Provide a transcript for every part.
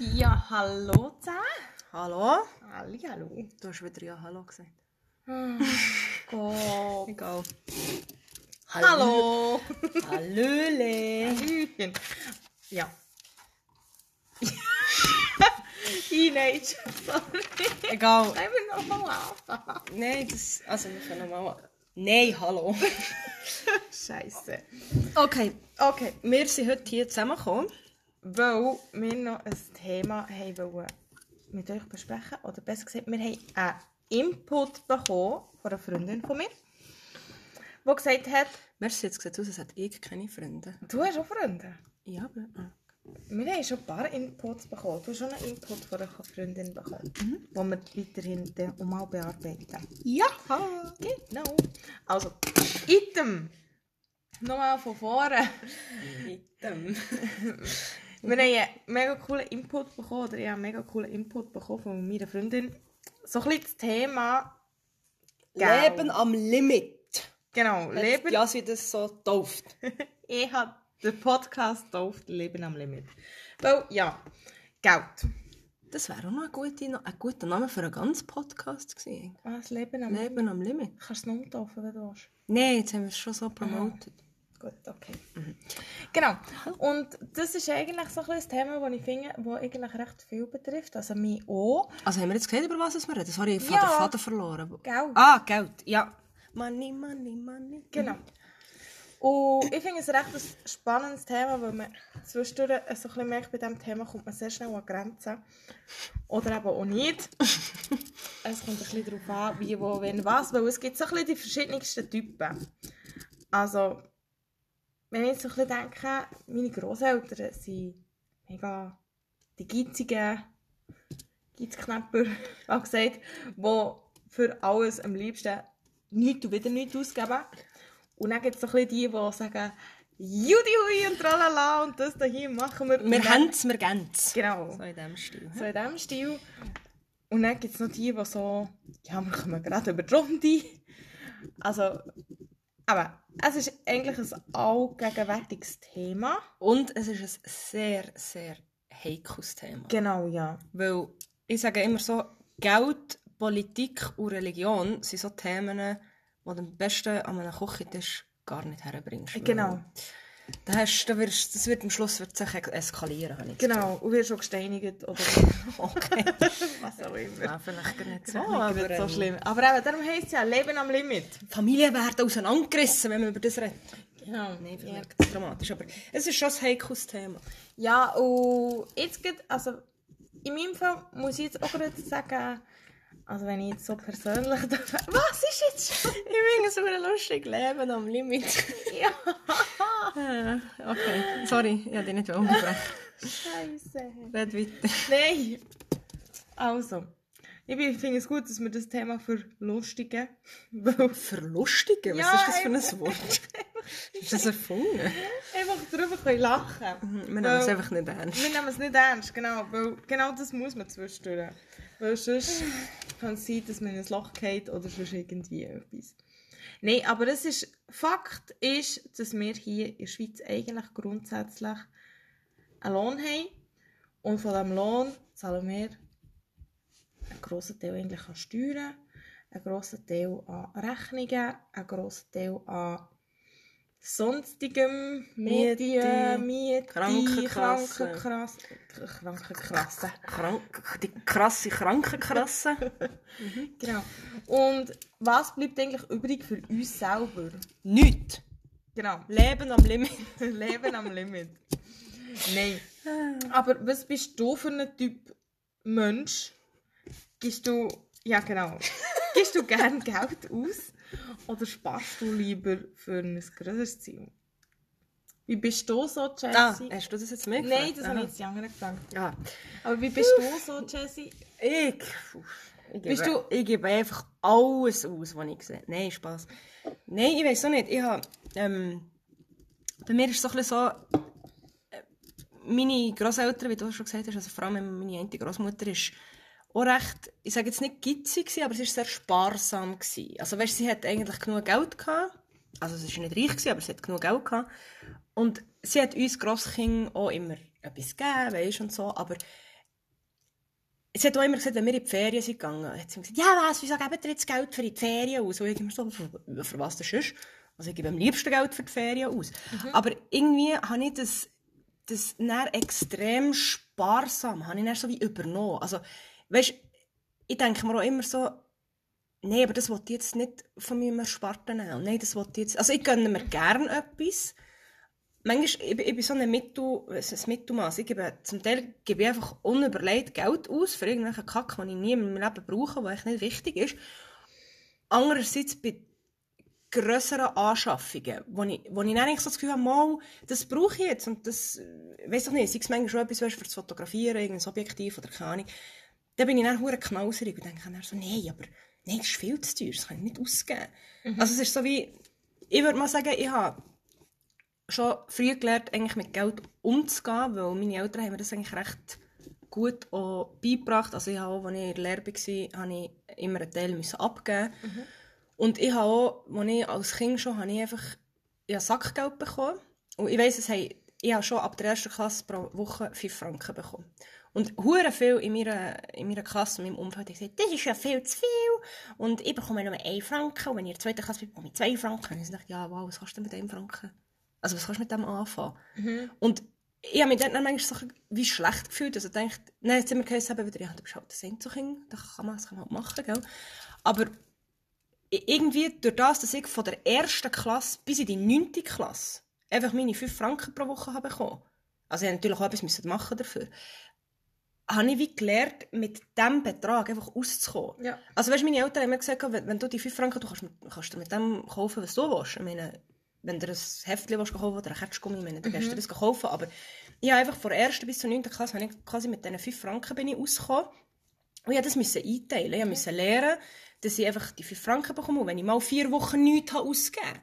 Ja, hallo zusammen. Hallo? Halli, hallo. Du hast wieder ja Hallo gesagt. Gott. Egal. Hallo. Hallöle. Hallöchen. Ja. Teenage. Sorry. Egal. Ich will noch mal anfangen. Nein, das... Also, wir können nochmal... Nein, hallo. Scheiße. Okay. Okay. Wir sind heute hier zusammengekommen. Weil wir noch ein Thema haben wollen mit euch besprechen. Oder besser gesagt, wir haben einen Input bekommen von einer Freundin von mir, die gesagt hat, Merci, jetzt sieht aus, als hätte ich keine Freunde. du hast auch Freunde. Ja, aber... ah. Wir haben schon ein paar Inputs bekommen. Du hast schon einen Input von einer Freundin bekommen, mhm. den wir weiterhin auch mal bearbeiten. Ja. Genau. Also, Item. Nochmal von vorne. Item. Wir haben einen mega coolen Input bekommen, oder ich habe einen mega coolen Input bekommen von meiner Freundin. So ein bisschen das Thema Geld. Leben am Limit. Genau, Leben. Leben. Ja, sie das so tauft. Ich habe den Podcast getauft, Leben am Limit. Weil, ja, Geld. Das wäre auch noch ein guter, ein guter Name für einen ganzen Podcast gewesen. Was, Leben am Limit? Leben am Limit. Kannst du es noch umtaufen, wenn du willst? Nein, jetzt haben wir es schon so promotet. Gut, okay. Genau. Und das ist eigentlich so ein das Thema, das ich finde, das eigentlich recht viel betrifft. Also mich auch. Also haben wir jetzt gesehen, über was wir reden? Sorry, ich Ja. habe den Faden verloren. Geld. Ah, Geld, ja. Money, money, money. Genau. Und ich finde es recht ein spannendes Thema, weil man zwischendurch so ein bisschen merkt, bei diesem Thema kommt man sehr schnell an Grenzen. Oder eben auch nicht. es kommt ein bisschen darauf an, wie, wo, wenn, was. Weil es gibt so ein bisschen die verschiedensten Typen. Also, wenn ich jetzt so ein bisschen denke, meine Grosseltern sind mega die geizigen Geizknäpper, auch gesagt, die für alles am liebsten nichts und wieder nichts ausgeben. Und dann gibt es so ein bisschen die, die sagen, Judi hui und tralala und das hier machen wir. Wir haben es, wir geben es. Genau. So in diesem Stil. So in diesem Stil. Und dann gibt es noch die, die so, ja, wir kommen gerade über die Runde. Also, aber es ist eigentlich ein allgegenwärtiges Thema. Und es ist ein sehr, sehr heikles Thema. Genau, ja. Weil ich sage immer so, Geld, Politik und Religion sind so Themen, die du am besten an einem Küchentisch gar nicht herbringst. Weil Genau. Da hast, da wirst, das wird am Schluss wird sich eskalieren. habe ich Genau, und wirst schon gesteinigt oder. Okay. was auch immer. ja, vielleicht gar nicht so, Oh, aber aber so ähm, schlimm. Aber eben, darum heisst es ja Leben am Limit. Familien werden auseinandergerissen, wenn man über das redet. Genau. Nein, vielleicht ja. dramatisch, aber es ist schon ein heikles Thema. ja, und jetzt geht, also in meinem Fall muss ich jetzt auch gerade sagen, also wenn ich jetzt so persönlich darf, was ist jetzt schon? Ich es so ein lustig, Leben am Limit. Ja, Ah, okay, sorry, ich habe dich nicht unterbrechen. scheiße. Red weiter. Nein. Also, ich finde es gut, dass wir das Thema verlustigen. Verlustigen? Was Ja, ist das für ein Wort? ist das erfunden? einfach darüber können lachen Wir nehmen es einfach nicht ernst. Wir nehmen es nicht ernst, genau. Weil genau das muss man zwischendurch. Weil sonst kann es sein, dass man in ein Loch geht oder sonst irgendwie etwas. Nein, aber es ist, Fakt ist, dass wir hier in der Schweiz eigentlich grundsätzlich einen Lohn haben. Und von diesem Lohn zahlen wir einen grossen Teil eigentlich an Steuern, einen grossen Teil an Rechnungen, einen grossen Teil an sonstigem Medien, Miete, Krankenkasse. Krankenkasse, Krankenkasse. Krank die krasse Krankenkasse. Genau. Und was bleibt eigentlich übrig für uns selber? Nichts. Genau. Leben am Limit. Leben am Limit. Nein. Aber was bist du für ein Typ Mensch? Gibst du, ja genau, gibst du gern Geld aus oder sparst du lieber für ein größeres Ziel? Wie bist du so, Jessie? Ah, hast du das jetzt mir Nein, das habe ich jetzt die anderen gefragt. Ah. Aber wie bist du so, Jessie? Ich. Ich gebe, du- ich gebe einfach alles aus, was ich sehe. Nein, Spaß. Nein, ich weiß auch nicht. Ich habe, ähm, bei mir ist es so ein bisschen so, äh, meine Großeltern, wie du schon gesagt hast, also vor allem meine eine Großmutter ist auch recht, ich sage jetzt nicht gitzig, aber sie war sehr sparsam. Gewesen. Also weißt, sie hat eigentlich genug Geld gehabt. Also sie war nicht reich, gewesen, aber sie hat genug Geld gehabt. Und sie hat uns Grosskind auch immer etwas gegeben, weißt, und so. Aber sie hat auch immer gesagt, wenn wir in die Ferien sind gegangen, hat sie gesagt, ja was, wieso geben ihr jetzt Geld für die Ferien aus? Und ich immer so, für, für was das ist? Also ich gebe am liebsten Geld für die Ferien aus. Mhm. Aber irgendwie habe ich das, das extrem sparsam, habe ich so wie übernommen. Also, weißt, ich denke mir auch immer so, nein, aber das wollte ich jetzt nicht von meinem Ersparten nehmen. Nein, das wollte ich jetzt, also ich gönne mir gerne etwas, manchmal, ich, ich bin so ein, Mittel, ein. Ich gebe, zum Teil gebe ich einfach unüberlegt Geld aus für irgendwelchen Kack, den ich nie in meinem Leben brauche, der nicht wichtig ist. Andererseits bei grösseren Anschaffungen, wo ich, wo ich eigentlich so das Gefühl habe, mal, das brauche ich jetzt und das, weiß ich nicht, sei es manchmal schon etwas für das Fotografieren, irgendein Objektiv oder keine Ahnung, dann bin ich dann hure knauserig und denke dann so, nein, aber nein, das ist viel zu teuer, das kann ich nicht ausgeben. Mhm. Also es ist so wie, ich würde mal sagen, ich habe schon früh gelernt, eigentlich mit Geld umzugehen, weil meine Eltern haben mir das eigentlich recht gut auch beigebracht. Also ich habe auch, als ich in der Lehre war, habe ich immer einen Teil müssen abgeben mhm. Und ich habe auch, als ich als Kind schon, habe ich einfach ja, Sackgeld bekommen. Und ich weiss, es haben, ich habe schon ab der ersten Klasse pro Woche 5 Franken bekommen. Und hure viel in meiner, in meiner Klasse, in meinem Umfeld, haben gesagt, das ist ja viel zu viel. Und ich bekomme nur 1 Franken. Und wenn ich in der zweiten Klasse bin, bekomme ich 2 Franken. Und ich dachte, ja, wow, was kannst du denn mit 1 Franken? Also was kannst du mit dem anfangen? Mhm. Und ich habe mich dann manchmal so wie schlecht gefühlt. Also denkt, nein, jetzt sind wir geheißen, wieder, ja, du bist halt ein Senzokind, das kann man, das kann man halt machen, gell? Aber irgendwie durch das, dass ich von der ersten Klasse bis in die neunte Klasse einfach meine 5 Franken pro Woche habe bekommen. Also ich natürlich auch etwas machen dafür. Habe ich wie gelernt, mit diesem Betrag einfach auszukommen. Ja. Also weißt, meine Eltern haben mir gesagt, wenn, wenn du die 5 Franken, du kannst, kannst du mit dem kaufen, was du willst. Ich meine, wenn du ein Heftchen kaufen willst, oder ein Kettschgummi, wenn du mhm. das kaufen aber ich habe einfach von der ersten bis zur 9. Klasse ich quasi mit diesen 5 Franken bin ich ausgekommen und ich musste das einteilen. Ich musste lernen, dass ich einfach die 5 Franken bekomme und wenn ich mal vier Wochen nichts ausgegeben habe,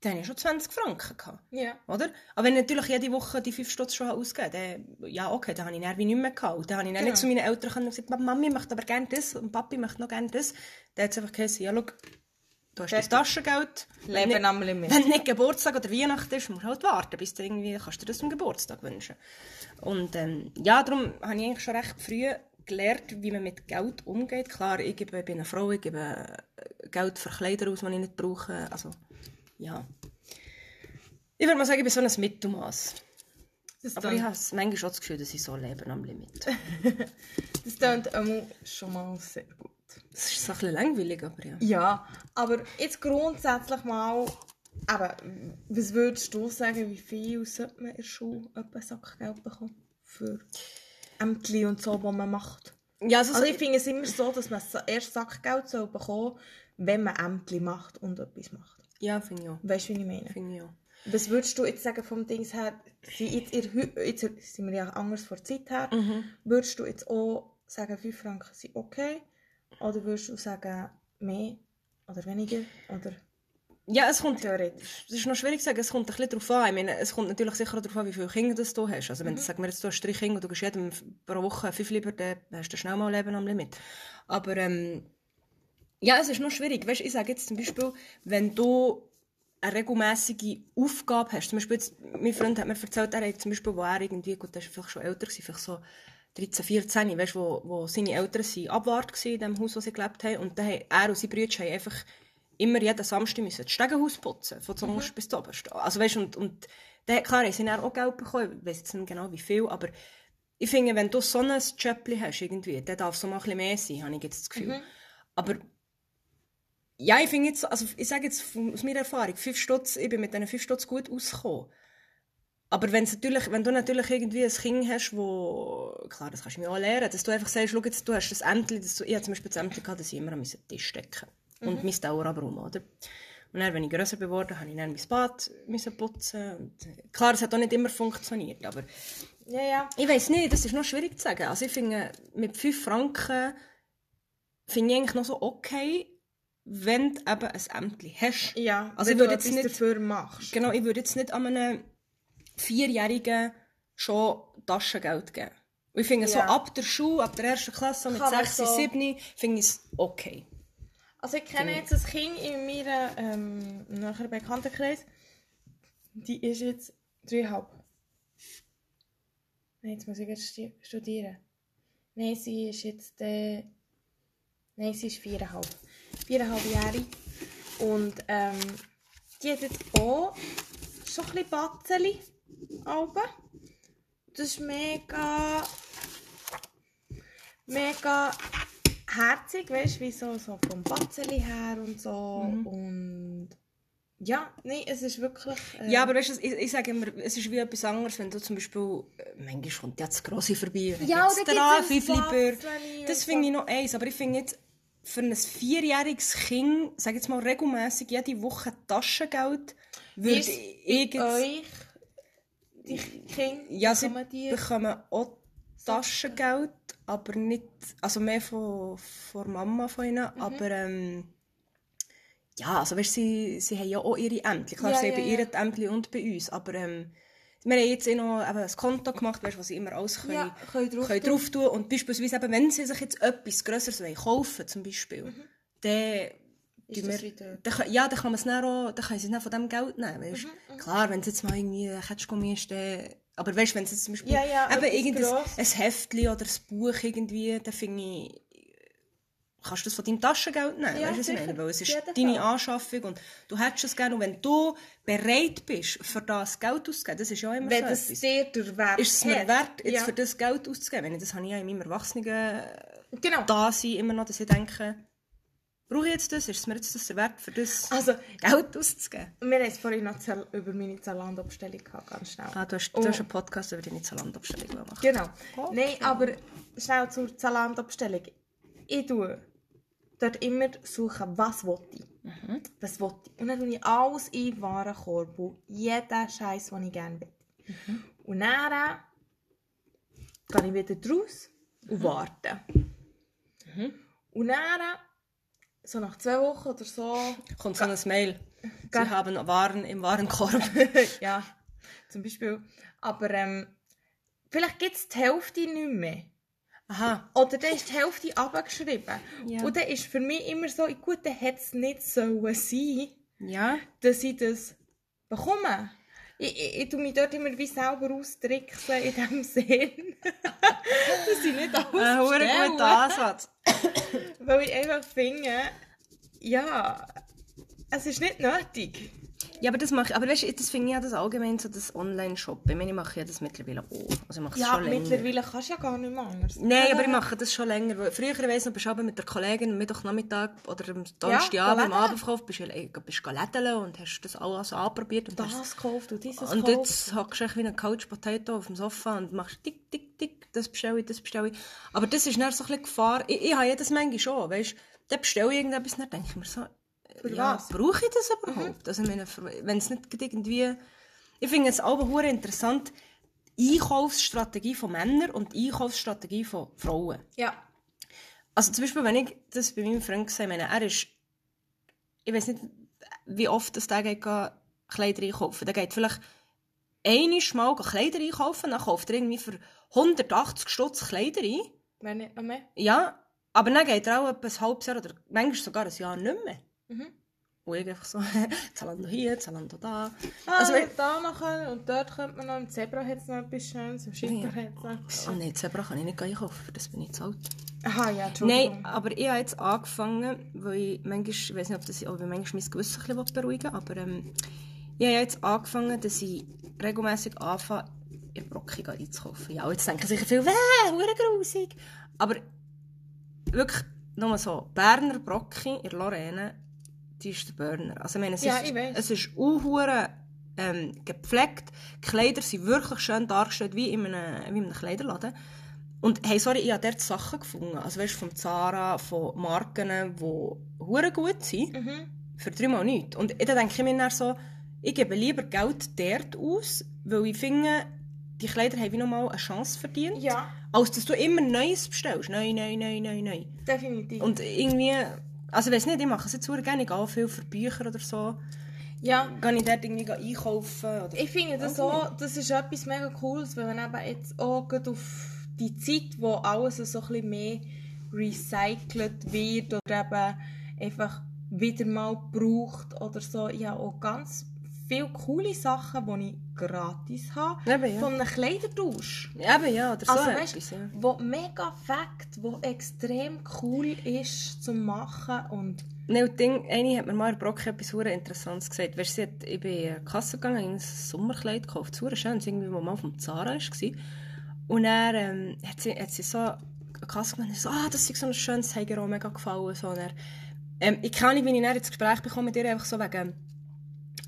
dann hatte ich schon 20 Franken. Gehabt, ja. Oder? Aber wenn ich natürlich jede Woche die 5 Stutz schon ausgegeben habe, dann, ja okay, dann habe ich nervig nicht mehr gehabt. Und dann habe ich dann genau. nicht zu meinen Eltern gesagt, Mami möchte aber gerne das und Papi möchte noch gerne das. Dann hat es einfach gesagt, ja schau, Du hast das Taschengeld. Leben wenn, am Limit. Wenn nicht Geburtstag oder Weihnachten ist, musst du halt warten, bis du irgendwie kannst du das zum Geburtstag wünschen. Und ähm, ja, darum habe ich eigentlich schon recht früh gelernt, wie man mit Geld umgeht. Klar, ich, gebe, bin eine Frau, ich gebe äh, Geld für Kleider aus, die ich nicht brauche. Also, ja. Ich würde mal sagen, ich bin so ein Mittelmaß. Aber ich habe manchmal schon das Gefühl, dass ich so lebe am Limit. das klingt schon mal sehr gut. Das ist so ein bisschen langweilig, aber ja. Ja, aber jetzt grundsätzlich mal, aber was würdest du sagen, wie viel sollte man in der Schule etwa Sackgeld bekommen für Ämter und so, was man macht? Ja, also, also ich finde es immer so, dass man erst Sackgeld soll bekommen wenn man Ämter macht und etwas macht. Ja, finde ich auch. Weißt du, wie ich meine? Finde ich auch. Was würdest du jetzt sagen vom Dings her, jetzt, jetzt sind wir ja anders vor der Zeit her, mhm. würdest du jetzt auch sagen, 5 Franken sind okay? Oder würdest du sagen, mehr oder weniger? Oder ja, es kommt, theoretisch. Es ist noch schwierig zu sagen, es kommt ein bisschen darauf an. Ich meine, es kommt natürlich sicher darauf an, wie viele Kinder das du hast. Also wenn mhm. du, sagen wir jetzt, du hast drei Kinder und du gehst jedem pro Woche fünf lieber, dann hast du schnell mal ein Leben am Limit. Aber ähm, ja, es ist noch schwierig. Weißt, ich sage jetzt zum Beispiel, wenn du eine regelmäßige Aufgabe hast, zum Beispiel jetzt, mein Freund hat mir erzählt, er hat zum Beispiel, wo er irgendwie, gut, der ist vielleicht schon älter gewesen, vielleicht so 13, 14, weißt, wo, wo seine Eltern sind Abwart in dem Haus, wo sie gelebt haben. Und dann haben er und seine Brüder haben einfach immer jeden Samstag müssen das Stegenhaus putzen, von zum mhm. bis zum obersten. Also weißt, und, und dann, klar, haben sie dann auch Geld bekommen, ich weiß jetzt nicht genau wie viel, aber ich finde, wenn du so ein Jöppli hast, irgendwie, dann darf es so mal ein bisschen mehr sein, habe ich jetzt das Gefühl. Mhm. Aber ja, ich finde jetzt, also ich sage jetzt aus meiner Erfahrung, fünf Stutz, ich bin mit diesen fünf Stutz gut ausgekommen. Aber wenn's natürlich, wenn du natürlich irgendwie ein Kind hast, wo, klar, das kannst du mir auch lernen, dass du einfach sagst, schau jetzt, du hast das Entli, dass du, ich hatte zum Beispiel das Entli gehabt, dass ich immer an meinen Tisch stecken mhm. Und mein Dauer aber um, oder? Und dann, wenn ich grösser geworden habe ich dann mein Bad müssen putzen. Und, äh, klar, es hat auch nicht immer funktioniert, aber ja, ja. ich weiß nicht, das ist noch schwierig zu sagen. Also ich finde, mit 5 Franken finde ich eigentlich noch so okay, wenn du eben ein Ämtli hast. Ja, also wenn ich würde du jetzt nicht, dafür machst. Genau, ich würde jetzt nicht an einem Vierjährigen schon Taschengeld geben. Und ich finde, ja. so ab der Schule, ab der ersten Klasse, mit Kann 6, so. 7, finde ich es okay. Also ich kenne jetzt ein Kind in meinem ähm, nachher Bekanntenkreis. Die ist jetzt dreieinhalb. Nein, jetzt muss ich jetzt studieren. Nein, sie ist jetzt. Äh, nein, sie ist viereinhalb. Viereinhalb Jahre. Und ähm, die hat jetzt auch schon ein bisschen Batzeli. Alben. Das ist mega. mega herzig, weißt du, wie so, so vom Batzeli her und so. Und. Ja, nein, es ist wirklich. Äh, Ja, aber weißt du, ich, ich sage immer, es ist wie etwas anderes, wenn du zum Beispiel, äh, manchmal kommt ja das Grosse vorbei, Ja, oder da Fünfliber. Batzeli Das finde so. ich noch eins, aber ich finde jetzt, für ein vierjähriges Kind, sag jetzt mal regelmässig jede Woche Taschengeld, würde ich euch die Kinder ja, sie bekommen die bekommen auch Taschengeld, aber nicht, also mehr von, von Mama von ihnen, Mhm. aber ähm, ja, also weißt, sie, sie haben ja auch ihre Ämter. Klar, Ja, sie haben ja, bei ihren Ämtern und bei uns, aber ähm, wir haben jetzt eh noch eben ein Konto gemacht, weißt, wo sie immer alles können, Ja, können drauf können tun. drauf tun und beispielsweise eben, wenn sie sich jetzt etwas wollen, kaufen zum Beispiel, dann Mhm. Ist tun das wir- dann, ja, dann kann man es dann auch, dann können sie es dann von dem Geld nehmen, weißt? Mhm, Klar, wenn es jetzt mal irgendwie ein Ketschgummi ist, dann, aber weißt, wenn es jetzt zum Beispiel Ja, ja, eben irgendein ein Heftchen oder ein Buch irgendwie, dann finde ich, kannst du das von deinem Taschengeld nehmen, Ja, weißt du, was ich meine? Weil es ist deine Fall. Anschaffung und du hättest es gerne und wenn du bereit bist, für das Geld auszugeben, das ist ja immer Wenn so etwas. dir der Wert Ist es mir hat. wert, jetzt ja. für das Geld auszugeben? Das habe ich ja in meinem Erwachsenen Genau. da sein immer noch, dass ich denke, brauche ich jetzt das? Ist es mir jetzt das wert, für das Also, Geld auszugeben? wir haben es vorhin noch über meine Zalando-Bestellung gehabt, ganz schnell. Ah, du hast, Oh. du hast einen Podcast über deine Zalando-Bestellung gemacht. Genau. Okay. Nein, aber schnell zur Zalando-Bestellung. Ich tue dort immer suchen, was will ich. Mhm. Was will ich. Und dann tue ich alles in den Warenkorb. Jeden Scheiß, den ich gerne will. Mhm. Und dann äh, gehe ich wieder raus Mhm. und warte. Und dann, so nach zwei Wochen oder so, Kommt so ein Mail. Sie haben Waren im Warenkorb. ja, zum Beispiel. Aber ähm, vielleicht gibt es die Hälfte nicht mehr. Aha. Oder dann ist die Hälfte abgeschrieben. Ja. Und dann ist für mich immer so, gut, dann hätte es nicht sollen sein, Ja. dass ich das bekomme. Ich, ich, ich tue mich dort immer wie selber austricksen in dem Sinn. dass ich nicht alles Ein guter Ansatz. Weil ich einfach finde, ja, es ist nicht nötig. Ja, aber das mache ich. Aber weißt du, das finde ich ja das allgemein so das Online-Shoppen. Ich meine, ich mache ja das mittlerweile auch. Also ich Ja, schon länger. mittlerweile kannst du ja gar nicht mehr anders. Nein, aber ich mache das schon länger. Früher, weiss noch, bist du mit der Kollegin am Mittwochnachmittag oder am Donnerstagabend Ja, am. Abend verkauft, bist du bist du lädeln und hast das alles anprobiert. Und, hast, Das gekauft und dieses und gekauft. jetzt hockst du wie ein Couch Potato auf dem Sofa und machst tick, tick, tick, das bestelle ich, das bestelle ich. Aber das ist dann so ein bisschen Gefahr. Ich, ich habe ja das manchmal schon, weißt du. Dann bestelle ich irgendetwas, dann denke ich mir so, Für ja, was? brauche ich das überhaupt? Also, ich meine, wenn es nicht irgendwie... Ich finde es auch hure interessant, die Einkaufsstrategie von Männern und die Einkaufsstrategie von Frauen. Ja. Also zum Beispiel, wenn ich das bei meinem Freund gesehen meine, er ist... Ich weiß nicht, wie oft das der geht, Kleider einkaufen. Der geht vielleicht einmal mal Kleider einkaufen, dann kauft er irgendwie für 180 Stutz Kleider ein. Wenn nicht noch mehr. Ja, aber dann geht er auch etwa ein halbes Jahr oder manchmal sogar ein Jahr nicht mehr. Mhm. Und ich einfach so, Zalando hier, Zalando da. Ah, Also, also, da noch können, und dort könnte man noch, im Zebra hat es noch etwas Schönes, im Schipper Ja. hat es noch etwas oh nein, Zebra kann ich nicht einkaufen, für das bin ich zu alt. Aha, ja, Entschuldigung. Nein, aber ich habe jetzt angefangen, weil ich manchmal, ich weiß nicht, ob, das, ob ich manchmal mein Gewissen ein bisschen beruhigen will, aber ähm, ich habe jetzt angefangen, dass ich regelmässig anfange, in Brocken einzukaufen. Ja, jetzt denken sicher viele, wäh, hure grusig. Aber wirklich, nur so, Berner Brocken in Lorraine, die ist der Burner. Also ich meine, es Ja, ist, es ist unhure ähm, gepflegt. Die Kleider sind wirklich schön dargestellt, wie in einem, wie in einem Kleiderladen. Und hey, sorry, ich habe dort Sachen gefunden. Also weißt, von Zara, von Marken, die hure gut sind. Mhm. Für dreimal nichts. Und dann denke ich mir dann so, ich gebe lieber Geld dort aus, weil ich finde, die Kleider haben wie nochmal eine Chance verdient. Ja, Als dass du immer Neues bestellst. Neu, neu, neu, neu, neu. definitiv. Und irgendwie, also ich weiß nicht, ich mache es jetzt gerne, ich gehe auch viel für Bücher oder so. ja, Gehe ich dort irgendwie einkaufen. Oder ich finde das Okay. so, das ist etwas mega Cooles, weil man eben jetzt auch auf die Zeit, wo alles so ein bisschen mehr recycelt wird oder eben einfach wieder mal gebraucht oder so, ja auch ganz viele coole Sachen, die ich gratis habe. Eben, ja. Von einem Kleidertausch. Eben, ja, oder so Also etwas, weißt ja. wo mega Fakt, wo extrem cool ist zum machen und Nein, und Ding, eine hat mir mal in Brock etwas hure Interessantes gesagt. Weißt, sie hat, ich bin in die Kasse gegangen, habe ein Sommerkleid gekauft, super schön, das irgendwie, wo mal vom Zara war. Und dann ähm, hat, sie, hat sie so eine Kasse genommen und so, ah, das ist so ein schönes, das hat ihr auch mega gefallen. So, und ähm, ich kann nicht, wie ich dann ins Gespräch bekomme mit ihr, einfach so wegen,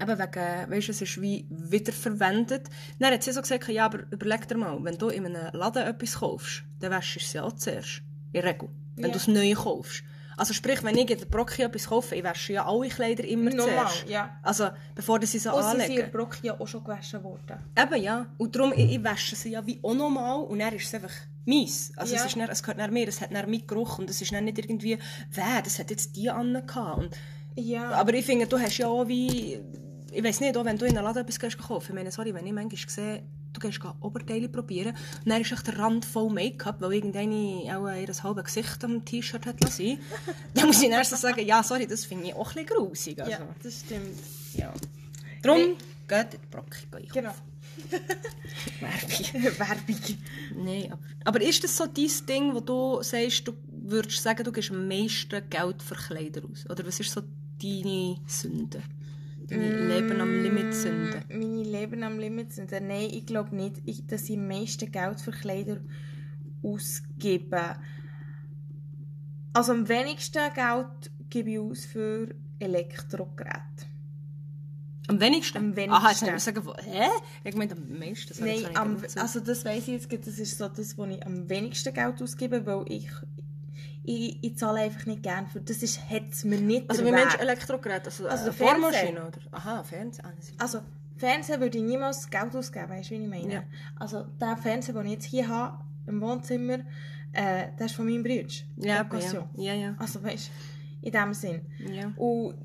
eben wegen, weißt du, es ist wie wiederverwendet. Dann hat sie so gesagt, ja, aber überleg dir mal, wenn du in einem Laden etwas kaufst, dann wäschst du es ja auch zuerst. In der Regel. Wenn Ja. du es neu kaufst. Also sprich, wenn ich in der Brocki etwas kaufe, ich wasche ja alle Kleider immer Normal, zuerst. ja. Also, bevor sie so und sie sind in Brock ja auch schon gewaschen worden. Eben, ja. Und darum, ich, ich wasche sie ja wie auch normal und dann ist es einfach meins. Also Ja. es, ist dann, es gehört nach mir, es hat dann meinen Geruch und es ist dann nicht irgendwie, wer, das hat jetzt die Anne gehabt. Und, Ja. aber ich finde, du hast ja auch wie, ich weiß nicht, auch wenn du in einen Laden etwas gehst kaufen, ich meine, sorry, wenn ich manchmal sehe, du gehst geh Oberteile probieren und dann ist echt der Rand voll Make-up, weil irgendeine auch ihr halbes Gesicht am T-Shirt hat lassen. dann muss ich erst sagen, ja, sorry, das finde ich auch ein bisschen grusig. Also, ja, das stimmt. ja. Darum, Nee. geht in die Brocke. Genau. Werbung. Werbung. Nein, aber, aber ist das so dein Ding, wo du sagst, du würdest sagen, du gibst am meisten Geld für Kleider aus? Oder was ist so deine Sünde? Deine Leben am Limit Sünde? Meine Leben am Limit sind. Nein, ich glaube nicht, ich, dass ich am meisten Geld für Kleider ausgebe. Also am wenigsten Geld gebe ich aus für Elektrogeräte. Am wenigsten? Am wenigsten. Aha, jetzt nicht sagen, wo- hä? Ich meinte am meisten. Das habe ich Nein, am, also das weiß ich jetzt, das ist so das, wo ich am wenigsten Geld ausgebe, weil ich, ich, ich zahle einfach nicht gerne für. Das ist, hat's mir nicht Also wie meinst du. Elektrogerät? Also, Also der Fernseher. Vormaschine? Oder? Aha, Fernseher. Ah, Also, Fernsehen würde ich niemals Geld ausgeben, weißt du, wie ich meine? Ja. Also, der Fernseher, den ich jetzt hier habe, im Wohnzimmer, äh, der ist von meinem Bruder. ja, ja. Ja, ja. Also, weißt du, in dem Sinn. ja. Und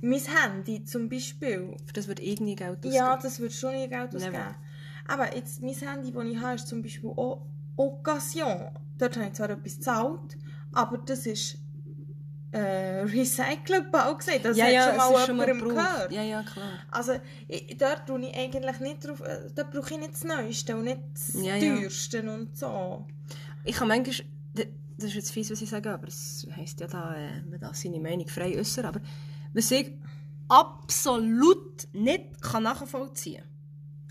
mein Handy zum Beispiel, Für das wird irgendwie Geld ausgeben. ja, das würde schon nie Geld Never. ausgeben. Aber jetzt, mein Handy, das ich habe, ist zum Beispiel auch Occasion. Dort habe ich zwar etwas gezahlt, aber das ist äh, recycelbar gesagt. Das ja, hat ja, schon mal schon jemandem gebraucht. gehört. Ja, ja, klar. Also, ich, dort tue ich eigentlich nicht drauf, äh, dort brauche ich nicht das Neueste und nicht das Ja, ja. Teuerste und so. Ich habe manchmal, das ist jetzt fies, was ich sage, aber es heisst ja da, äh, man darf seine Meinung frei äußern, aber was ich absolut nicht kann nachvollziehen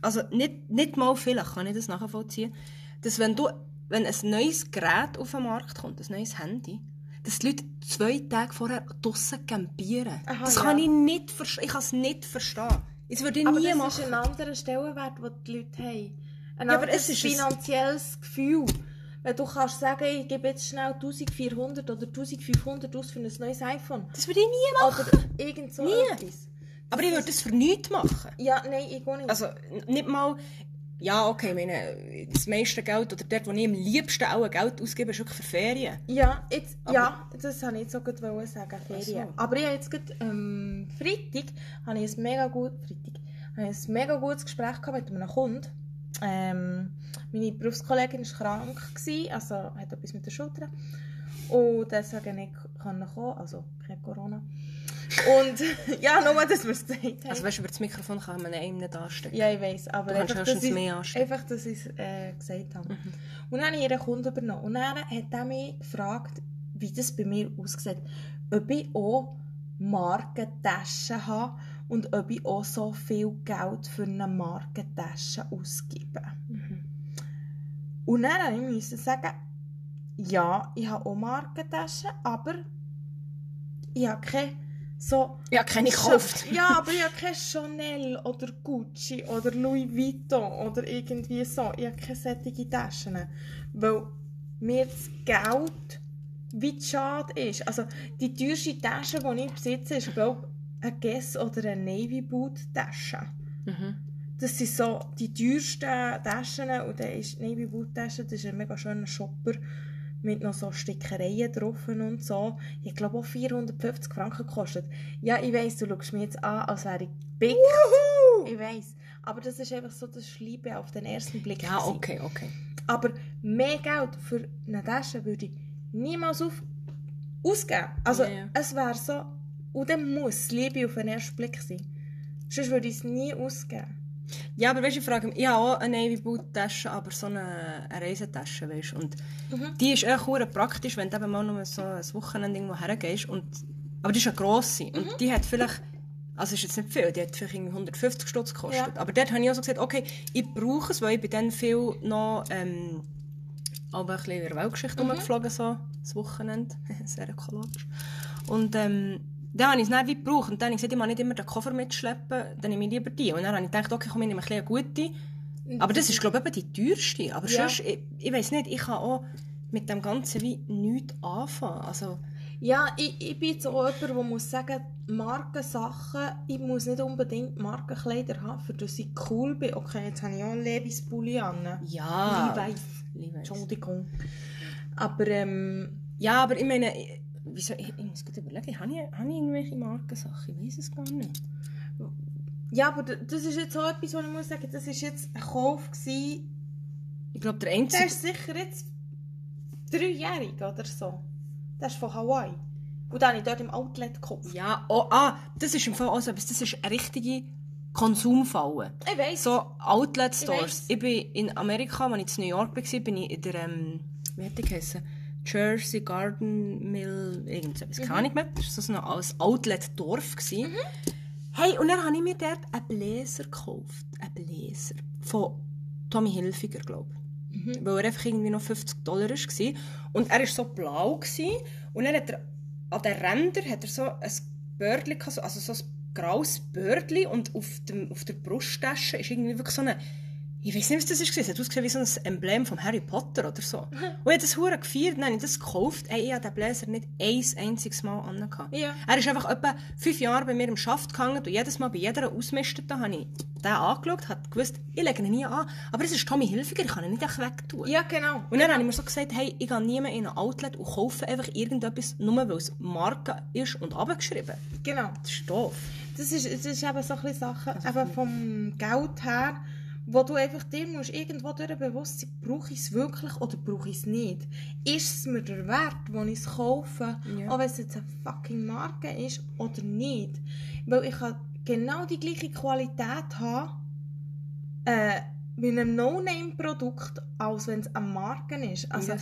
also nicht, nicht mal vielleicht kann ich das nachvollziehen, dass wenn du, wenn ein neues Gerät auf den Markt kommt, ein neues Handy, dass die Leute zwei Tage vorher draussen campieren. Aha, das ja. kann ich nicht verstehen. Ich kann es nicht verstehen. Das würde ich Aber nie das machen. ist ein anderer Stellenwert, den die Leute haben. Ein Ja, aber es ist ein- finanzielles Gefühl. Wenn du kannst sagen, ich gebe jetzt schnell 1400 oder 1500 aus für ein neues iPhone. Das würde ich nie machen. Oder irgend so Nie. etwas. Aber ich würde das für nichts machen. Ja, nein, ich gehe nicht. Also nicht mal, ja okay, meine, das meiste Geld oder dort, wo ich am liebsten auch Geld ausgebe, ist wirklich für Ferien. Ja, jetzt, Aber- ja, das wollte ich jetzt so gut sagen, Ferien. so. Aber ich habe jetzt gerade, ähm, Freitag habe ich ein mega gut, Freitag, habe ich ein mega gutes Gespräch gehabt mit einem Kunden. Ähm, meine Berufskollegin war krank, gewesen, also hat etwas mit der Schulter. Und deswegen nicht kann kommen, also kein Corona. Und ja, nur, dass wir es gesagt haben. Also weißt du, über das Mikrofon kann man einem nicht anstecken. Ja, ich weiß, aber Du einfach, dass ich, mehr anstecken. einfach, dass ich es äh, gesagt habe. Mhm. Und dann habe ich ihren Kunden übernommen. Und dann hat er mich gefragt, wie das bei mir aussieht. Ob ich auch Markentaschen habe und ob ich auch so viel Geld für eine Markentasche ausgebe. Mhm. Und dann musste ich sagen, ja, ich habe auch Markentaschen, aber ich habe keine so Ja, keine gekauft. ja, aber ich habe keine Chanel oder Gucci oder Louis Vuitton oder irgendwie so. Ich habe keine solche Taschen. Weil mir das Geld wie schade ist. Also die teuerste Tasche, die ich besitze, ist glaube ich eine Guess oder eine Navy Boot Tasche. Mhm. Das sind so die teuersten Taschen und dann ist die Navy Boot Tasche, das ist ein mega schöner Shopper mit noch so Stickereien drauf und so. Ich glaube auch 450 Franken gekostet. Ja, ich weiss, du schaust mich jetzt an, als wäre ich big. Ich weiss. Aber das ist einfach so das Schliebe auf den ersten Blick. Ja, gewesen. okay, okay. Aber mehr Geld für eine Tasche würde ich niemals auf ausgeben. Also ja. es wäre so, und dann muss Liebe auf den ersten Blick sein. Sonst würde ich es nie ausgeben. Ja, aber weißt du, ich frage mich, ich habe auch eine Navy Boot Tasche, aber so eine, eine Reisetasche, weißt. Und die ist echt hure praktisch, wenn du eben mal nur so ein Wochenende irgendwo hergehst. Und, aber die ist eine grosse. Und die hat vielleicht, also ist jetzt nicht viel, die hat vielleicht irgendwie 150 Stutz gekostet. Ja. Aber dort habe ich auch so gesagt, okay, ich brauche es, weil ich bin dann viel noch, ähm, aber ein bisschen in der Weltgeschichte rumgeflogen, so, das Wochenende. Sehr ökologisch. Und, ähm, dann habe ich es dann wie gebraucht. Und dann habe ich gesagt, ich nicht immer den Koffer mitschleppen, dann nehme ich lieber die. Und dann habe ich gedacht, okay, komm, ich nehme ein eine gute. Aber das ist, glaube ich, die teuerste. Aber Ja. sonst, ich, ich weiß nicht, ich kann auch mit dem Ganzen wie nichts anfangen. Also, Ja, ich, ich bin jetzt auch jemand, der muss sagen, Markensachen, ich muss nicht unbedingt Markenkleider haben, für das ich cool bin. Okay, jetzt habe ich auch einen Levis-Pulli an. ja. Levi's. Levi's. Entschuldigung. Aber ähm, Ja, aber ich meine, wieso, ich, ich muss gut überlegen, habe ich, habe ich irgendwelche Markensachen? Ich weiß es gar nicht. ja, aber das ist jetzt auch etwas, was ich muss sagen, das ist jetzt ein Kauf gewesen, Ich glaube, der der einzige... ist sicher jetzt dreijährig oder so. Der ist von Hawaii. Und den habe ich dort im Outlet gekauft. Ja, oh, ah, das ist im Fall auch so etwas, das ist eine richtige Konsumfalle. Ich weiss. So Outlet Ich Stores. weiss. Ich, bin in Amerika, als ich in New York war, bin ich in der, ähm, wie hat die geheißen? Jersey Garden Mill, irgendetwas, keine Ahnung mehr. Das war so ein Outlet-Dorf. gewesen. Hey, und dann habe ich mir dort einen Bläser gekauft. Einen Bläser. Von Tommy Hilfiger, glaube ich. Weil er einfach irgendwie noch 50 Dollar war. Und er war so blau. Gewesen. Und dann hat er an den Rändern hat er so ein Bördchen, also so ein graues Bördchen. Und auf, dem, auf der Brusttasche ist irgendwie wirklich so eine... Ich weiß nicht, was das war. Es hat ausgesehen wie so ein Emblem von Harry Potter oder so. Und ich habe das hure gefeiert, dann habe ich das gekauft. Ey, ich habe den Bläser nicht ein einziges Mal angehabt. Ja. Er ist einfach etwa fünf Jahre bei mir im Schaft gehangen und jedes Mal bei jeder Ausmistete habe ich den angeschaut, habe gewusst, ich lege ihn nie an. Aber es ist Tommy Hilfiger, ich kann ihn nicht einfach wegtun. Ja, genau. Und dann habe ich mir so gesagt, hey, ich gehe nie mehr in ein Outlet und kaufe einfach irgendetwas, nur weil es Marke ist und abgeschrieben. Genau. Das ist doof. Das ist, das ist eben so ein bisschen Sachen eben vom Geld her, wo du einfach dir musst irgendwo durch bewusst sein, brauche ich es wirklich oder brauche ich es nicht? Ist es mir der Wert, wo ich es kaufe, Ja. auch wenn es jetzt eine fucking Marke ist oder nicht? Weil ich kann genau die gleiche Qualität haben äh, mit einem No-Name-Produkt, als wenn es eine Marke ist. Also, Ja,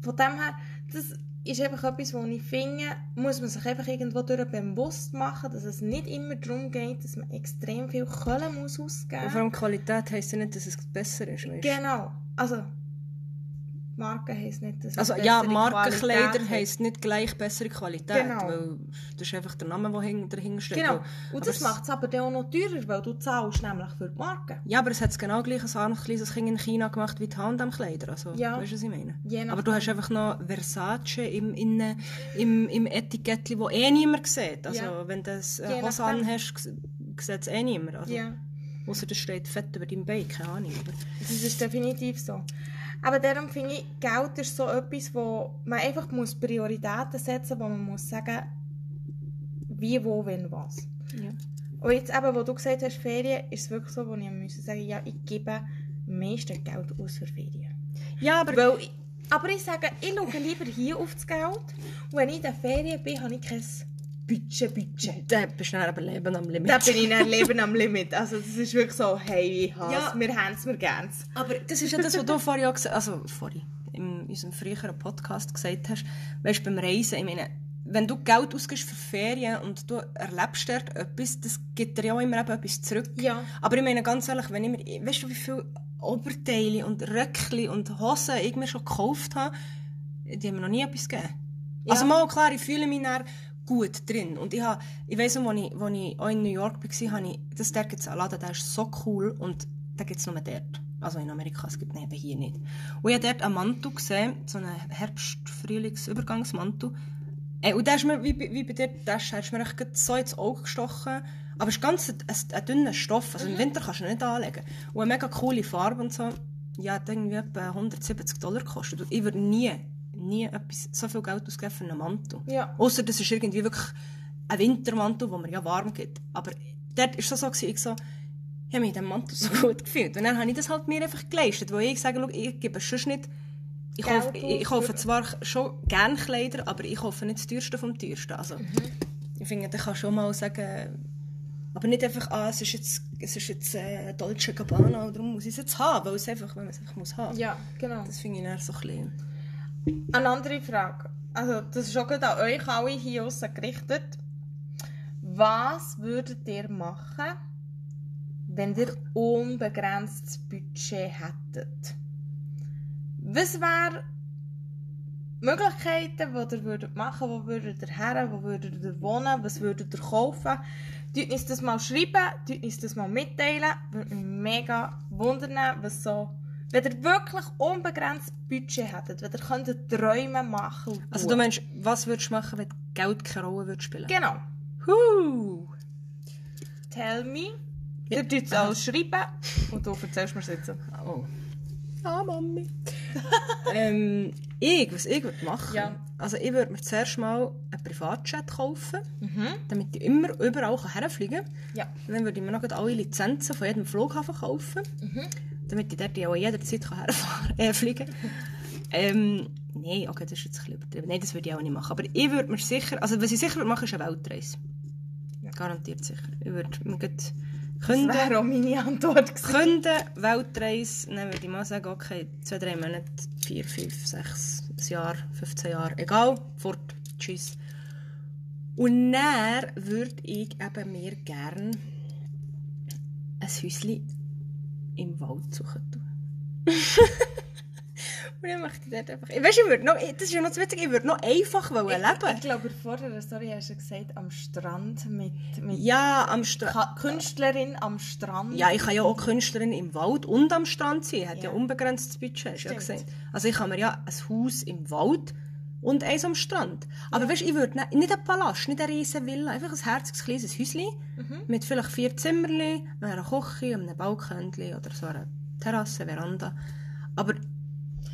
von dem her, das ist einfach etwas, wo ich finde, muss man sich einfach irgendwo durch bewusst machen, dass es nicht immer darum geht, dass man extrem viel Kohle muss ausgeben Und vor allem Qualität heisst ja nicht, dass es besser ist. Weißt? Genau. Also, Marke heisst nicht, dass es Also ja, Markenkleider heisst nicht gleich bessere Qualität, Genau. weil das ist einfach der Name, der dahinter steht. Genau. Weil- Und das es- macht es aber dann auch noch teurer, weil du zahlst nämlich für die Marke. Ja, aber es hat genau gleich ein anderes kleines Kind in China gemacht wie die H&M-Kleider. Also, Ja. Weißt du, was ich meine? Aber du hast einfach noch Versace im, innen, im, im Etikettchen, das eh niemand sieht. Also Ja. wenn du das Je äh, Hose anhast, sieht es eh niemand. Also, Ja. Ausser das steht fett über deinem Bein, keine Ahnung. Das ist definitiv so. Aber darum finde ich, Geld ist so etwas, wo man einfach muss Prioritäten setzen muss, wo man muss sagen, wie, wo, wenn, was. ja. Und jetzt eben, wo du gesagt hast, Ferien, ist es wirklich so, wo ich müssen sagen, ja, ich gebe am meisten Geld aus für Ferien. ja, aber Weil ich, aber ich sage, ich schaue lieber hier auf das Geld. Und wenn ich in den Ferien bin, habe ich kein Budget, Budget. da bist du dann aber Leben am Limit. Da bin ich dann Leben am Limit. Also das ist wirklich so, hey, ich hasse Ja. wir haben es, wir gern Aber das ist ja das, was du vorhin auch gesagt also vorhin, in unserem früheren Podcast gesagt hast, weißt beim Reisen, ich meine, wenn du Geld ausgibst für Ferien und du erlebst dort etwas, das gibt dir ja auch immer eben etwas zurück. Ja. Aber ich meine ganz ehrlich, wenn ich mir, weißt du, wie viele Oberteile und Röckli und Hosen ich mir schon gekauft habe, die haben mir noch nie etwas gegeben. Ja. Also mal klar, ich fühle mich dann gut drin. Und ich, habe, ich weiss noch, als ich, als ich auch in New York war, habe ich, das dort gibt's einen Laden, der ist so cool und den gibt es nur dort. Also in Amerika, es gibt ihn eben hier nicht. Und ich habe dort einen Mantel gesehen, so einen Herbst-Frühlings-Übergangsmantel. Ey, und der ist mir, wie, bei- wie bei dir, der ist, der ist mir echt so ins Auge gestochen. Aber es ist ganz ein, ein, ein dünner Stoff, also im Winter kannst du ihn nicht anlegen. Und eine mega coole Farbe und so. Ja, hat irgendwie etwa 170 Dollar gekostet. Ich würde nie, nie etwas, so viel Geld ausgeben für einen Mantel. Ja. Ausser das ist irgendwie wirklich ein Wintermantel, wo mir ja warm gibt. Aber dort war es so, gewesen, ich so, ich habe mich in diesem Mantel so gut gefühlt. Und dann habe ich das halt mir einfach geleistet, weil ich sage, schau, ich gebe sonst nicht, ich kaufe, ich kaufe zwar schon gerne Kleider, aber ich kaufe nicht das teuerste vom teuersten. Also, Mhm. ich finde, ich kann schon mal sagen, Aber nicht einfach, ah, es ist jetzt, es ist jetzt äh, Dolce Gabbana darum muss ich es jetzt haben, weil es einfach, weil man es einfach muss haben. Ja, genau. Das finde ich dann so ein bisschen... Eine andere Frage. Also, das ist auch an euch alle hier aussen gerichtet. Was würdet ihr machen, wenn ihr unbegrenztes Budget hättet? Was wären Möglichkeiten, die ihr würdet machen Wo würdet ihr her? Wo würdet ihr wohnen? Was würdet ihr kaufen? Tut uns das mal schreiben, tut uns das mal mitteilen. Würde mich mega wundern, was so... Wenn ihr wirklich unbegrenztes Budget hättet, wenn ihr könntet Träume machen und Also du meinst, was würdest du machen, wenn Geld keine Rolle würde spielen? Genau. Huh. Tell me. Ihr tut es alles schreiben und du erzählst mir jetzt. Oh. Ah, Mami. ähm, ich, was ich würde machen? Ja. Also ich würde mir zuerst mal einen Privatjet kaufen, Mhm. damit ich immer überall herfliegen kann. Ja. Und dann würde ich mir noch alle Lizenzen von jedem Flughafen kaufen, damit ich dort auch jederzeit herfahren äh, fliegen kann. ähm, Nein, okay, das ist jetzt ein bisschen übertrieben. Nein, das würde ich auch nicht machen. Aber ich würde mir sicher, also was ich sicher würde machen, ist eine Weltreise. Garantiert sicher. Ich würde mir gleich Das künden, wäre auch meine Antwort gewesen. künden, Weltreise, dann würde ich mal sagen, okay, zwei, drei Monate, vier, fünf, sechs, ein Jahr, 15 Jahre, egal, fort, tschüss. Und dann würde ich eben mir gerne ein Häuschen im Wald suchen tun. Und dann möchte ich dort einfach... Weißt du, ich würde noch... Das ist ja noch zu witzig, ich würde noch einfach wollen Ich leben. glaube, vor der Story hast du gesagt, am Strand mit, mit Ja, am Strand. Künstlerin am Strand. Ja, ich kann ja auch Künstlerin im Wald und am Strand sein. Ich habe ja, Ja. unbegrenztes Budget, hast du ja gesagt. Also ich kann mir ja ein Haus im Wald und eins am Strand. Aber weißt, ich würde nicht, nicht einen Palast, nicht eine riesen Villa, einfach ein herziges kleines Häuschen mit vielleicht vier Zimmerchen, einer Küche, einem Balkönchen oder so einer Terrasse, Veranda. Aber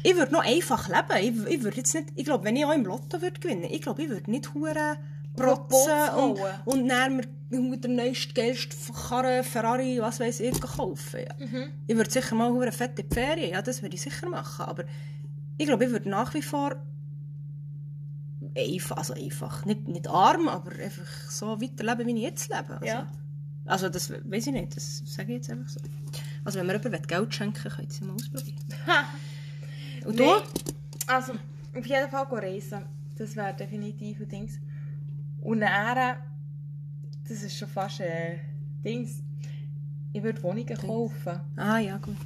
ich würde noch einfach leben. Ich, ich würde jetzt nicht, ich glaube, wenn ich auch im Lotto würde gewinnen, ich glaube, ich würde nicht hure protzen und, und dann mir den neuesten, geilsten Karren, Ferrari, was weiß ich, kaufen. Ja. Ich würde sicher mal hure fette Ferien, ja, das würde ich sicher machen. Aber ich glaube, ich würde nach wie vor einfach, also einfach, nicht, nicht arm, aber einfach so weiterleben, wie ich jetzt lebe. Also, Ja. also das weiß ich nicht, das sage ich jetzt einfach so. Also wenn mir jemand Geld schenken will, könnt ihr es mal ausprobieren. Und du? Nein. Also, auf jeden Fall reisen. Das wäre definitiv ein Ding. Und dann, das ist schon fast ein Dings. Ich würde Wohnungen kaufen Ah ja, gut.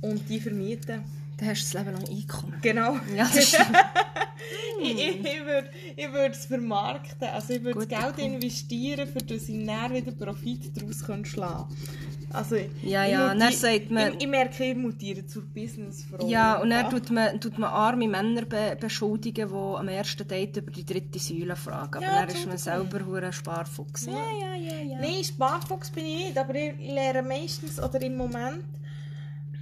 und die vermieten. Dann hast du das Leben lang Einkommen. Genau. Ja, das stimmt. ich ich, ich würde ich würd es vermarkten. Also ich würde das Geld investieren, für das ich dann wieder Profit daraus schlagen Also, Ja, ich ja, muti- dann sagt man- Ich, ich merke, ich mutiere zur Businessfrau. Ja, und dann tut man, tut man arme Männer be beschuldigen, die am ersten Date über die dritte Säule fragen. Aber Ja, dann ist man selber hure Sparfuchs. Ja, ja, ja, ja. Nein, Sparfuchs bin ich nicht, aber ich lerne meistens oder im Moment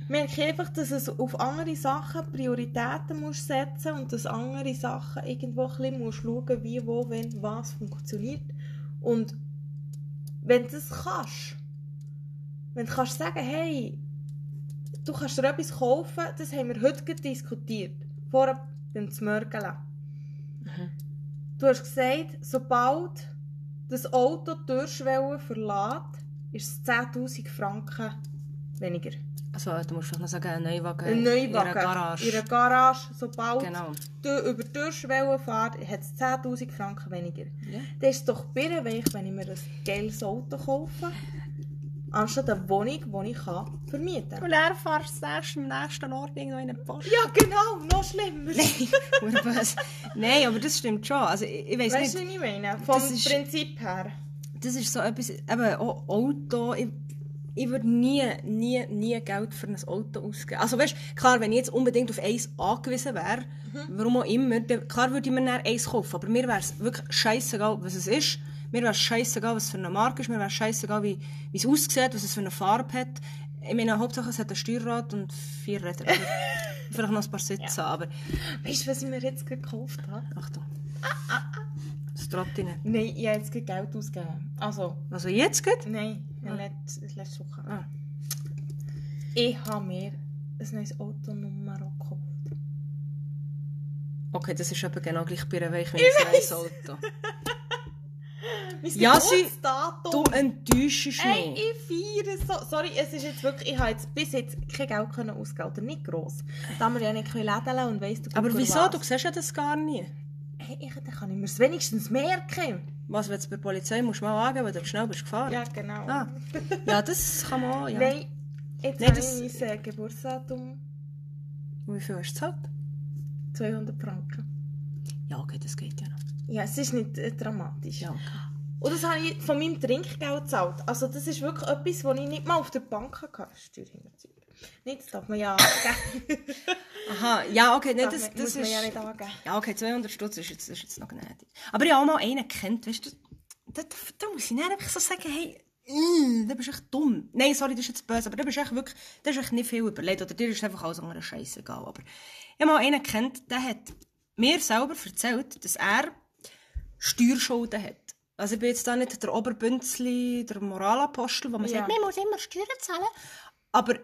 merke einfach, dass es auf andere Sachen Prioritäten muss setzen und dass andere Sachen irgendwo ein bisschen muss schauen, wie, wo, wenn, was funktioniert. Und wenn du das kannst, wenn du kannst sagen, hey, du kannst dir etwas kaufen, das haben wir heute diskutiert, vorher beim Zmörgeln. Du hast gesagt, sobald das Auto die Türschwelle verlässt, ist es 10'000 Franken weniger. Also, du musst vielleicht noch sagen, ein Neuwagen, Ein in Neuwagen einer Garage. in einer Garage, sobald Genau. du über die Türschwelle fährt, hat es 10'000 Franken weniger. Ja. Das ist doch birrenweich, wenn ich mir ein geiles Auto kaufe, anstatt eine Wohnung, die ich kann vermieten kann. Und dann fahrst du erst am nächsten Ort irgendwo in einen Post. Ja, genau, noch schlimmer. Böse. Nein, aber das stimmt schon. Also, ich, ich weiss Weißt du, nicht. was ich meine? Vom Das ist- Prinzip her. Das ist so etwas, eben auch Auto, ich, ich würde nie, nie, nie Geld für ein Auto ausgeben. Also weißt, klar, wenn ich jetzt unbedingt auf eins angewiesen wäre, warum auch immer, dann, klar würde ich mir dann eins kaufen, aber mir wäre es wirklich scheißegal, was es ist. Mir wäre es scheißegal, was es für eine Marke ist, mir wäre es scheißegal, wie, wie es aussieht, was es für eine Farbe hat. Ich meine, Hauptsache es hat ein Steuerrad und vier Räder. Oder Vielleicht noch ein paar Sitze, aber Weißt du, was ich mir jetzt gekauft habe? Achtung. Das trottet nicht. Nein, ich habe jetzt Geld ausgegeben. Also, Also jetzt geht? nein, letzte, letzte Woche. Ah. Ich habe mir ein neues Autonummer gekauft. Okay, das ist eben genau gleich bei einer Weich wie ein neues Auto. Ja, sie-. Du enttäuschst Hey, mich. ich feiere so. Sorry, es ist jetzt wirklich, ich habe jetzt bis jetzt kein Geld können ausgeben oder nicht gross. Da wir ja nicht lädeln und weiss du Aber wieso? was. Du siehst ja das gar nie. Hey, ich, dann kann ich mir es wenigstens merken. Was, wenn du bei der Polizei musst du mal angeben, weil du schnell bist gefahren? Ja, genau. Ah. Ja, das kann man auch, ja. Nein, jetzt Nein, habe das- ich mein Geburtsdatum Und Wie viel hast du gezahlt? 200 Franken. Ja, okay, das geht ja noch. Ja, es ist nicht äh, dramatisch. Ja, okay. Und das habe ich von meinem Trinkgeld gezahlt. Also das ist wirklich etwas, was ich nicht mal auf der Bank hatte. Steuerhinterziehung. Nicht, das darf man ja angeben. Aha, ja, okay, nee, das, das muss man ist... ja nicht angeben. Ja, okay, 200 Stutz ist jetzt, ist jetzt noch gnädig. Aber ich habe auch mal einen gekannt, weißt du, da, da, da muss ich dann einfach so sagen, hey, mm, da bist du echt dumm. Nein, sorry, das ist jetzt böse, aber da bist du echt wirklich, da ist echt nicht viel überlegt, oder dir ist einfach alles andere Scheiße egal. Aber ich habe mal einen gekannt, der hat mir selber erzählt, dass er Steuerschulden hat. Also ich bin jetzt da nicht der Oberbünzli, der Moralapostel, wo man Ja. sagt, man muss immer Steuern zahlen. Aber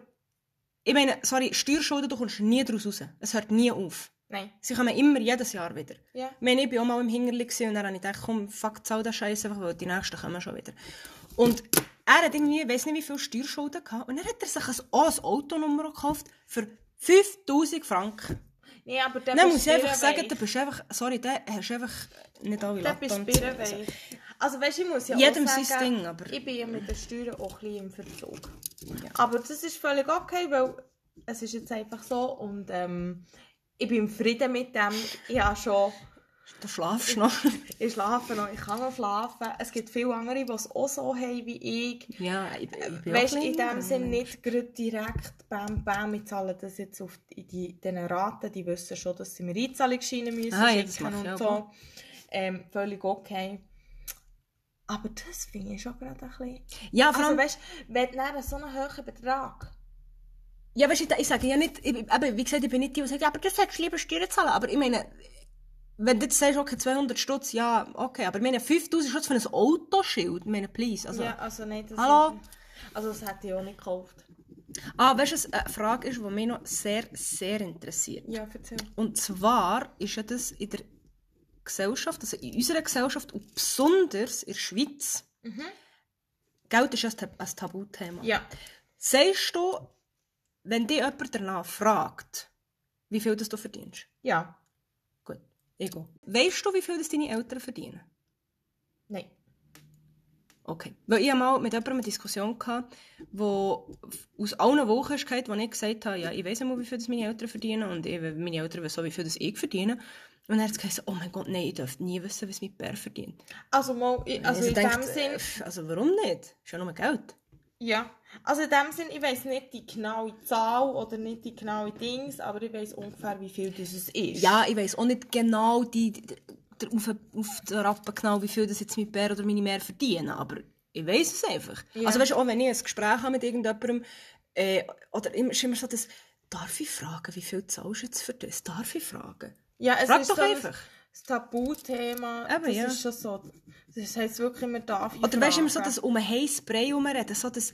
ich meine, sorry, Steuerschulden, du kommst nie daraus raus. Es hört nie auf. Nein. Sie kommen immer jedes Jahr wieder. Ja. Ich meine, ich war auch mal im gewesen und dann habe ich gedacht, komm, fuck, zahl den Scheiß einfach, weil die nächsten kommen schon wieder. Und er hat irgendwie, ich weiss nicht wie viel Steuerschulden gehabt und dann hat er sich ein, auch ein Autonummer gekauft für 5000 Franken. Nee, aber der Dann muss ich einfach sagen, du bist einfach, sorry, da hast einfach nicht alle Der Latten bist. Birrenweich. Also weißt ich muss ja Jedem auch sagen, Ding, aber- ich bin ja mit den Steuern auch ein bisschen im Verzug. Ja. Aber das ist völlig okay, weil es ist jetzt einfach so und ähm, ich bin im Frieden mit dem. Ich habe schon... Du schlafst noch. Ich schlafe noch, ich kann noch schlafen. Es gibt viele andere, die es auch so haben wie ich. ja, ich, ich bin Weißt in dem Sinn nicht direkt bam bam, wir zahlen das jetzt auf die, die, diesen Raten, die wissen schon, dass sie mir Einzahlungsscheine müssen Ah, schicken ich und so. Ähm, völlig okay. Aber das finde ich schon gerade ein bisschen... Ja, vor Also allem, weißt du, wenn du so einen hohen Betrag... Ja, weißt du, ich sage ja nicht, ich, aber wie gesagt, ich bin nicht die, die sagt, aber du solltest lieber Steuern zahlen. Aber ich meine, wenn du jetzt sagst, okay, 200 Stutz, ja, okay, aber ich meine, 5000 Stutz für ein Autoschild, ich meine, please. Also, ja, also nein, das... Hallo? Also das hätte ich auch nicht gekauft. Ah, weißt du, was eine Frage ist, die mich noch sehr, sehr interessiert. Ja, erzähl. Und zwar ist ja das in der Gesellschaft, also in unserer Gesellschaft und besonders in der Schweiz, Geld ist ja ein Tab- ein Tabuthema. Ja. Sagst du, wenn dich jemand danach fragt, wie viel das du verdienst? Ja. Gut, gehe. Weißt du, wie viel das deine Eltern verdienen? Nein. Okay. Weil ich hatte mal mit jemandem eine Diskussion, gehabt, wo aus allen Wochen kam, wo ich gesagt habe, ja, ich weiss mal, wie viel das meine Eltern verdienen und ich, meine Eltern wissen so, wie viel das ich verdiene. Und dann hat es gesagt, oh mein Gott, nein, ich darf nie wissen, was mein Bär verdient. Also, mal, ich- also in denkt, dem Sinn... äh, also warum nicht? Ist ja nur Geld. Ja, also in dem Sinn, ich weiß nicht die genaue Zahl oder nicht die genaue Dings, aber ich weiß ungefähr, wie viel das ist. Ja, ich weiss auch nicht genau die, die, der, auf, auf den Rappen genau, wie viel das jetzt mein Bär oder meine Mehr verdienen, aber ich weiss es einfach. Ja. Also weißt du, auch wenn ich ein Gespräch habe mit irgendjemandem, äh, oder immer, ist immer so das, darf ich fragen, wie viel zahlst du jetzt für das? Darf ich fragen? Ja es Frag ist doch so ein- einfach. Das Tabuthema, Eben, das ja. ist schon so. Das heisst wirklich immer darf Oder weißt du, immer so fragen. das um einen heißen Spray herumreden, so das,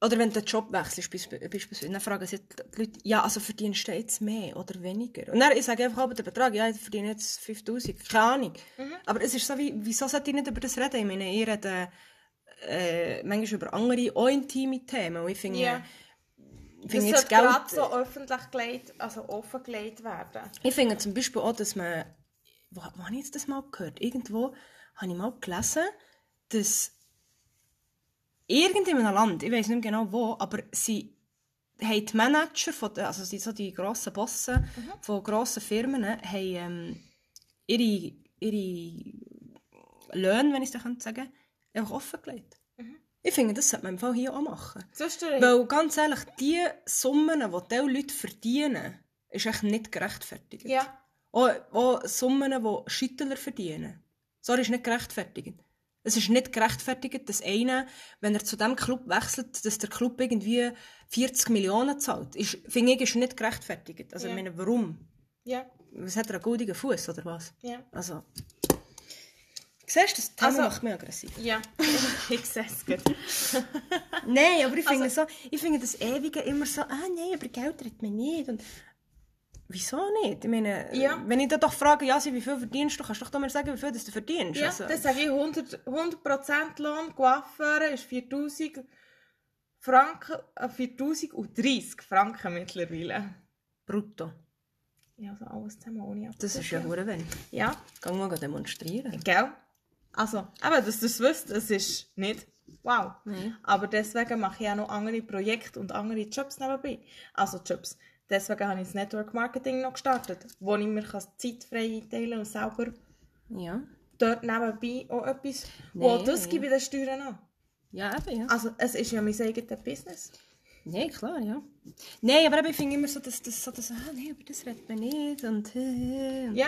oder wenn du den Job wechselst, beisp- beispielsweise, dann fragen sie die Leute, ja, also verdienst du jetzt mehr oder weniger? Und dann, ich sage einfach aber den Betrag, ja, ich verdiene jetzt 5000, keine Ahnung. Mhm. Aber es ist so wie, wieso sollte ich nicht über das reden? Ich meine, ich rede äh, manchmal über andere, auch intime Themen. Und ich finde, Ja. Finde jetzt Geld... gerade so öffentlich gelegt, also offengelegt werden. Ich finde zum Beispiel auch, dass man. Wo, wo habe ich jetzt das mal gehört? Irgendwo habe ich mal gelesen, dass irgend in einem Land, ich weiß nicht genau wo, aber sie haben die Manager, von den, also sie so die grossen Bosse von grossen Firmen, haben ähm, ihre, ihre Löhne, wenn ich es sagen kann, einfach offengelegt. Ich finde, das sollte man im Fall hier auch machen. Weil ganz ehrlich, die Summen, die diese Leute verdienen, ist echt nicht gerechtfertigt. Ja. Auch, auch Summen, die Schüttler verdienen. Sorry, ist nicht gerechtfertigt. Es ist nicht gerechtfertigt, dass einer, wenn er zu diesem Club wechselt, dass der Club irgendwie 40 Millionen zahlt. Ist, finde ich, ist nicht gerechtfertigt. Also, Ja. ich meine, warum? Ja. Was hat er einen goldigen Fuß oder was? Ja. Also. Siehst du, das Thema Also- macht mich aggressiv. Ja. ich sehe es gut. Nein, aber ich finde Also- so, ich finde das Ewige immer so, ah nein, über Geld redet man nicht. Und Wieso nicht? Ich meine, Ja. wenn ich dann doch frage, ja, wie viel verdienst du, kannst du doch mir sagen, wie viel das du verdienst. Ja, Also, dann sage ich 100%, 100 Lohn, Coiffeur ist 4000 Franken, äh, 4030 Franken mittlerweile. brutto. Ja, also alles zusammen ohne Das ist ja hure wenig. Ja, Geh mal demonstrieren. gell? Also, aber dass ihr es wisst, es ist nicht wow. Nein. Aber deswegen mache ich auch noch andere Projekte und andere Jobs nebenbei. Also Jobs. Deswegen habe ich das Network Marketing noch gestartet, wo ich mir Zeit frei einteilen kann und selber Ja. dort nebenbei auch etwas... Wow, Nein. das gebe ich den Steuern an. Ja, eben, ja. Also, es ist ja mein eigenes Business. Nein, klar, ja. Nein, aber eben, ich finde immer so, dass das so, dass, ah, nein, über das redet man nicht und, äh, Ja,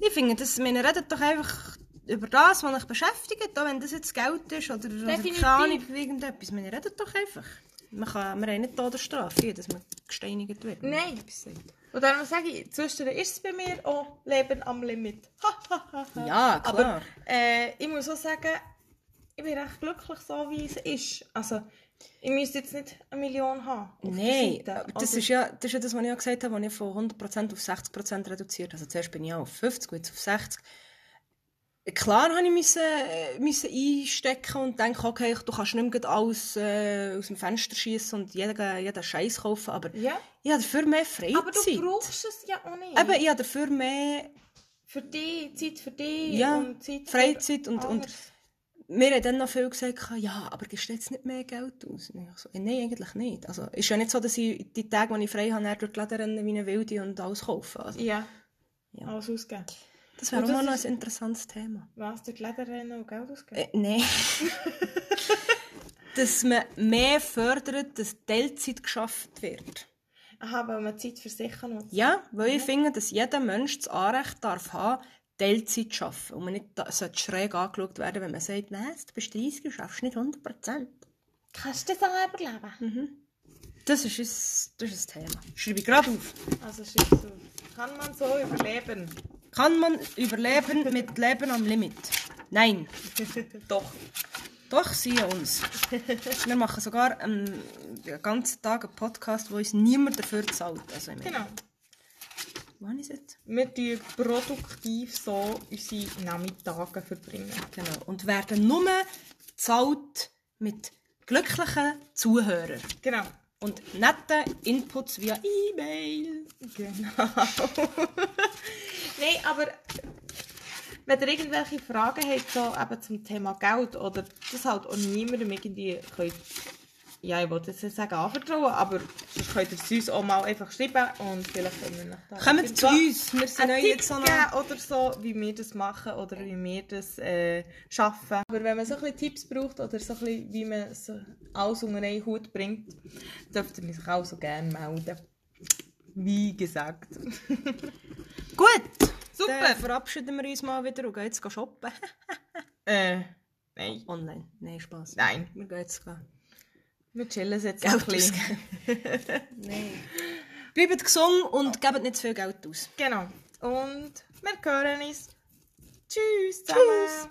Ich finde, dass, man redet doch einfach über das, was euch beschäftigt, auch wenn das jetzt Geld ist oder, oder keine Ahnung, irgendetwas. Man redet doch einfach. Man kann, wir haben nicht Todesstrafe, dass man gesteinigt wird. Nein. und darum sage ich, zwischendurch ist es bei mir auch Leben am Limit. Ja, klar. Aber äh, ich muss auch sagen, ich bin recht glücklich so, wie es ist. Also, ich müsste jetzt nicht eine Million haben. Nein, das ist, ja, das ist ja das, was ich ja gesagt habe, als ich von 100% auf 60% reduziert Also zuerst bin ich auch auf 50, jetzt auf 60. Klar habe ich müssen, äh, müssen einstecken und denken, okay, du kannst nicht mehr alles äh, aus dem Fenster schießen und jeden, jeden Scheiß kaufen, aber Ja. ich habe dafür mehr Freizeit. Aber du brauchst es ja auch nicht. Eben, ich habe dafür mehr Für dich, Zeit für dich Ja, und Zeit für Freizeit und, und mir haben dann noch viel gesagt, ja, aber gibst du jetzt nicht mehr Geld aus? Und ich so, «Eh, nein, eigentlich nicht. Also, ist ja nicht so, dass ich die Tage, die ich frei habe, durch die Läden renne wie eine Wilde und alles kaufe. Also, Ja. Ja. Alles ausgeben. Das wäre mal das noch ein interessantes Thema. Was, durch die Läden und Geld ausgeben? Äh, nein. dass man mehr fördert, dass Teilzeit geschafft wird. Aha, weil man Zeit für sich nutzt. Ja, weil ich finde, dass jeder Mensch das Anrecht darf haben, Teilzeit zu arbeiten. Und man nicht sollte schräg angeschaut werden, wenn man sagt, was, du bist 30 und schaffst nicht 100 Prozent. Kannst du das auch überleben? Das ist, ein, das ist ein Thema. Schreibe ich gerade auf. Also schreib so. Kann man so überleben? Kann man überleben mit Leben am Limit? Nein. Doch. Doch, siehe uns. Wir machen sogar einen, den ganzen Tag einen Podcast, wo uns niemand dafür zahlt. Also, Genau. Wann ist es? Wir tun produktiv so unsere Nachmittage verbringen. Genau. Und werden nur gezahlt mit glücklichen Zuhörern. Genau. Und netten Inputs via E-Mail. Genau. Nein, aber wenn ihr irgendwelche Fragen habt so eben zum Thema Geld oder das halt auch niemandem irgendwie könnt, ja, ich wollte jetzt nicht sagen anvertrauen, aber sonst könnt ihr es uns auch mal einfach schreiben und vielleicht können wir noch da Kommt zu uns. Wir sind euch jetzt so noch... oder so, wie wir das machen oder wie wir das äh, schaffen. Aber wenn man so ein bisschen Tipps braucht oder so ein bisschen, wie man so alles unter einen Hut bringt, dürft ihr sich auch so gerne melden. Wie gesagt. Gut. Super. Dann verabschieden wir uns mal wieder und gehen jetzt shoppen. Äh, nein. Online. Nein, Spaß. Nein. Wir gehen jetzt gehen. Wir chillen jetzt Geld ein bisschen. Nein. Bleibt gesund und gebt nicht zu viel Geld aus. Genau. Und wir hören uns. Tschüss zusammen. Tschüss.